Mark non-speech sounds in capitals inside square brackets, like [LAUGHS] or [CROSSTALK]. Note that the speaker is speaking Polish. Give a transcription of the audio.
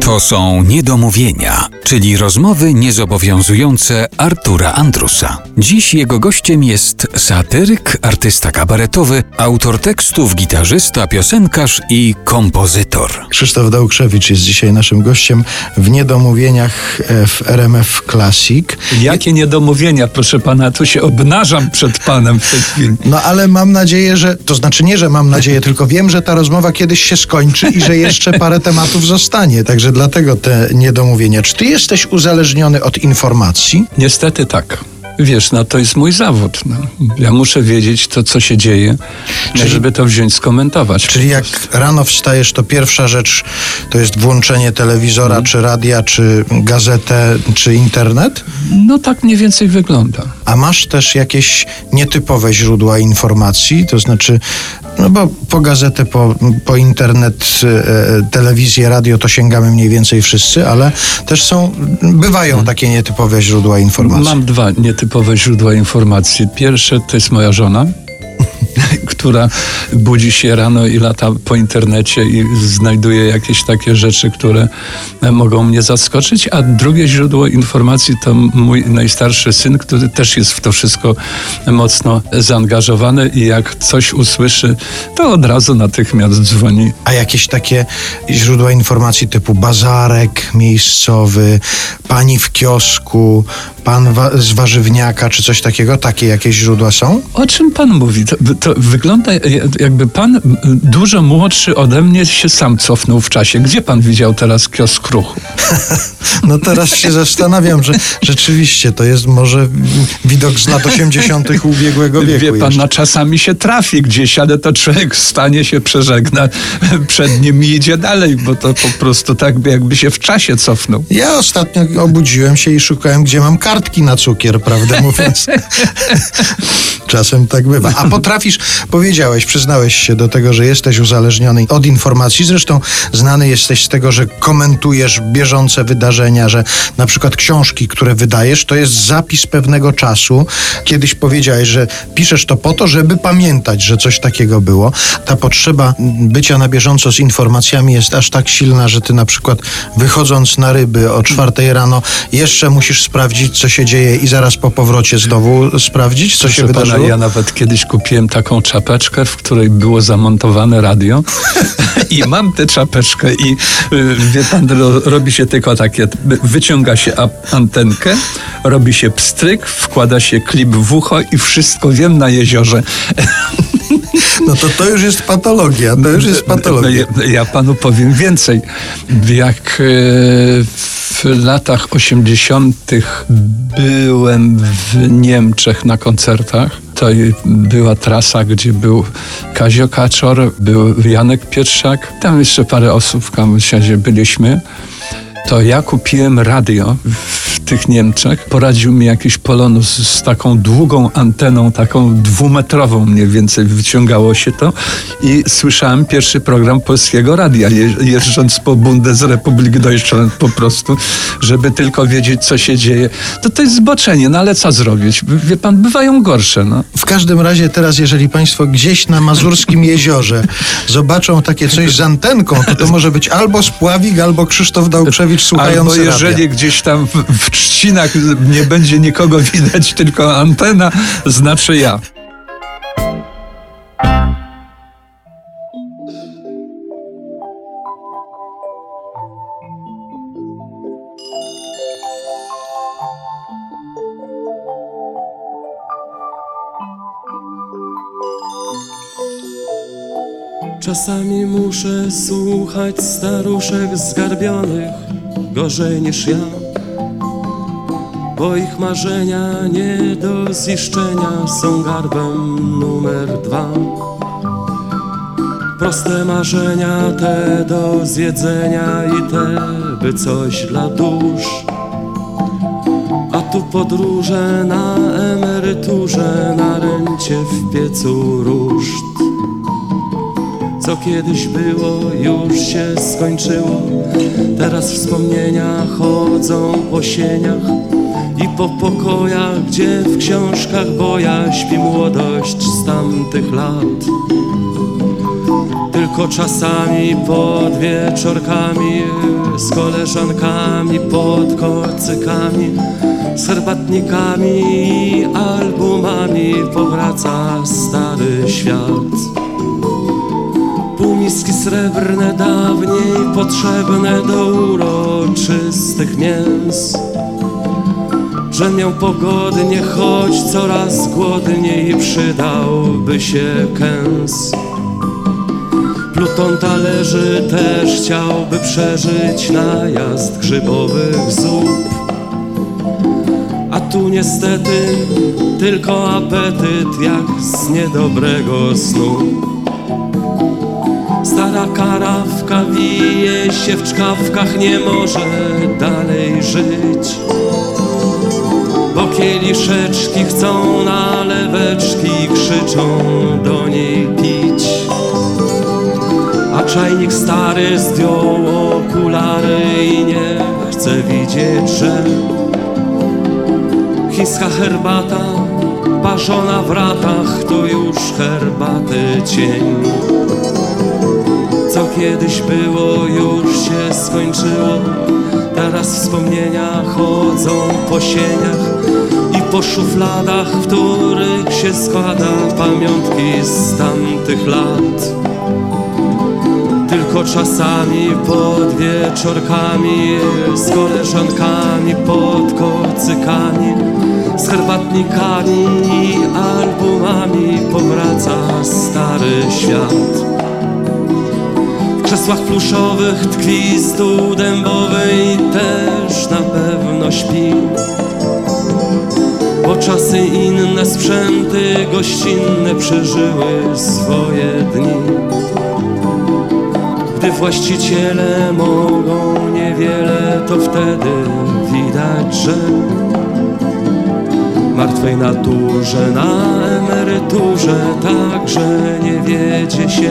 To są niedomówienia, czyli rozmowy niezobowiązujące Artura Andrusa. Dziś jego gościem jest satyryk, artysta kabaretowy, autor tekstów, gitarzysta, piosenkarz i kompozytor. Krzysztof Dałkrzewicz jest dzisiaj naszym gościem w Niedomówieniach w RMF Classic. Jakie niedomówienia, proszę pana, tu się obnażam przed panem w tej chwili. No ale mam nadzieję, że, to znaczy nie, że mam nadzieję, tylko wiem, że ta rozmowa kiedyś się skończy i że jeszcze parę tematów zostanie. Także dlatego te niedomówienia. Czy ty jesteś uzależniony od informacji? Niestety tak. Wiesz, no to jest mój zawód. No. Ja muszę wiedzieć to, co się dzieje, Czyli- żeby to wziąć, skomentować. Czyli jak rano wstajesz, to pierwsza rzecz to jest włączenie telewizora, czy radia, czy gazetę, czy internet? No tak mniej więcej wygląda. A masz też jakieś nietypowe źródła informacji, to znaczy, no bo po gazetę, po, po internet, e, telewizję, radio to sięgamy mniej więcej wszyscy, ale też są, bywają takie nietypowe źródła informacji. Mam dwa nietypowe źródła informacji. Pierwsze to jest moja żona. [LAUGHS] która budzi się rano i lata po internecie i znajduje jakieś takie rzeczy, które e, mogą mnie zaskoczyć, a drugie źródło informacji to mój najstarszy syn, który też jest w to wszystko mocno zaangażowany i jak coś usłyszy, to od razu natychmiast dzwoni. A jakieś takie źródła informacji typu bazarek miejscowy, pani w kiosku, pan wa- z warzywniaka, czy coś takiego, takie jakieś źródła są? O czym pan mówi? To, to wygląda jakby pan dużo młodszy ode mnie się sam cofnął w czasie. Gdzie pan widział teraz kiosk ruchu? [LAUGHS] No teraz się zastanawiam, że rzeczywiście to jest może widok z lat 80. ubiegłego wieku. Wie pan, jeszcze. no czasami się trafi gdzieś, ale to człowiek stanie się, przeżegna [LAUGHS] przed nim i idzie dalej, bo to po prostu tak jakby się w czasie cofnął. Ja ostatnio obudziłem się i szukałem, gdzie mam kartki na cukier, prawdę mówiąc. [LAUGHS] Czasem tak bywa. A potrafisz, powiedziałeś, przyznałeś się do tego, że jesteś uzależniony od informacji. Zresztą znany jesteś z tego, że komentujesz bieżące wydarzenia, że na przykład książki, które wydajesz, to jest zapis pewnego czasu. Kiedyś powiedziałeś, że piszesz to po to, żeby pamiętać, że coś takiego było. Ta potrzeba bycia na bieżąco z informacjami jest aż tak silna, że ty na przykład wychodząc na ryby o czwartej rano jeszcze musisz sprawdzić, co się dzieje i zaraz po powrocie znowu sprawdzić, co się Proszę pana, wydarzyło. ja nawet kiedyś kupiłem taką czapeczkę, w której było zamontowane radio i mam tę czapeczkę i y, wie pan, ro, robi się tylko takie, wyciąga się antenkę, robi się pstryk, wkłada się klip w ucho i wszystko wiem na jeziorze. No to to już jest patologia, to już jest patologia. No, ja, ja panu powiem więcej. Jak e, w latach 80. byłem w Niemczech na koncertach, to była trasa, gdzie był Kazio Kaczor, był Janek Pietrzak, tam jeszcze parę osób w kamersiadzie byliśmy. To ja kupiłem radio w tych Niemczech. Poradził mi jakiś polonus z taką długą anteną, taką dwumetrową mniej więcej wyciągało się to i słyszałem pierwszy program polskiego radia, je, jeżdżąc po Bundesrepublik Deutschland po prostu, żeby tylko wiedzieć, co się dzieje. To to jest zboczenie, no ale co zrobić? Wie pan, bywają gorsze, no. W każdym razie teraz, jeżeli Państwo gdzieś na Mazurskim [LAUGHS] jeziorze zobaczą takie coś z antenką, to to może być albo Spławik, albo Krzysztof Dałkrzewicz słuchający Albo jeżeli radia. gdzieś tam w, w trzcinach nie będzie nikogo widać, tylko antena, znaczy ja. Czasami muszę słuchać staruszek zgarbionych gorzej niż ja, bo ich marzenia nie do ziszczenia są garbem numer dwa. Proste marzenia te do zjedzenia i te, by coś dla dusz. A tu podróże na emeryturze, na rencie w piecu ruszt. Co kiedyś było, już się skończyło. Teraz wspomnienia chodzą po sieniach i po pokojach, gdzie w książkach boja śpi młodość z tamtych lat. Tylko czasami pod wieczorkami z koleżankami pod kocykami, z herbatnikami i albumami powraca stary świat. Półmiski srebrne dawniej potrzebne do uroczystych mięs. Że miał pogodnie, choć coraz głodniej przydałby się kęs. Pluton talerzy też chciałby przeżyć najazd grzybowych zup. A tu niestety tylko apetyt jak z niedobrego snu. Stara karawka wije się w czkawkach, nie może dalej żyć. Kieliszeczki chcą naleweczki, krzyczą do niej pić. A czajnik stary zdjął okulary i nie chce widzieć, że chińska herbata parzona w ratach to już herbaty cień. Co kiedyś było, już się skończyło. Teraz wspomnienia chodzą po sieniach po szufladach, w których się składa pamiątki z tamtych lat. Tylko czasami pod wieczorkami z koleżankami pod kocykami, z herbatnikami i albumami powraca stary świat. W krzesłach pluszowych tkwi stół dębowy i też na pewno śpi. Czasy inne sprzęty gościnne przeżyły swoje dni. Gdy właściciele mogą niewiele, to wtedy widać, że martwej naturze na emeryturze także nie wiedzie się.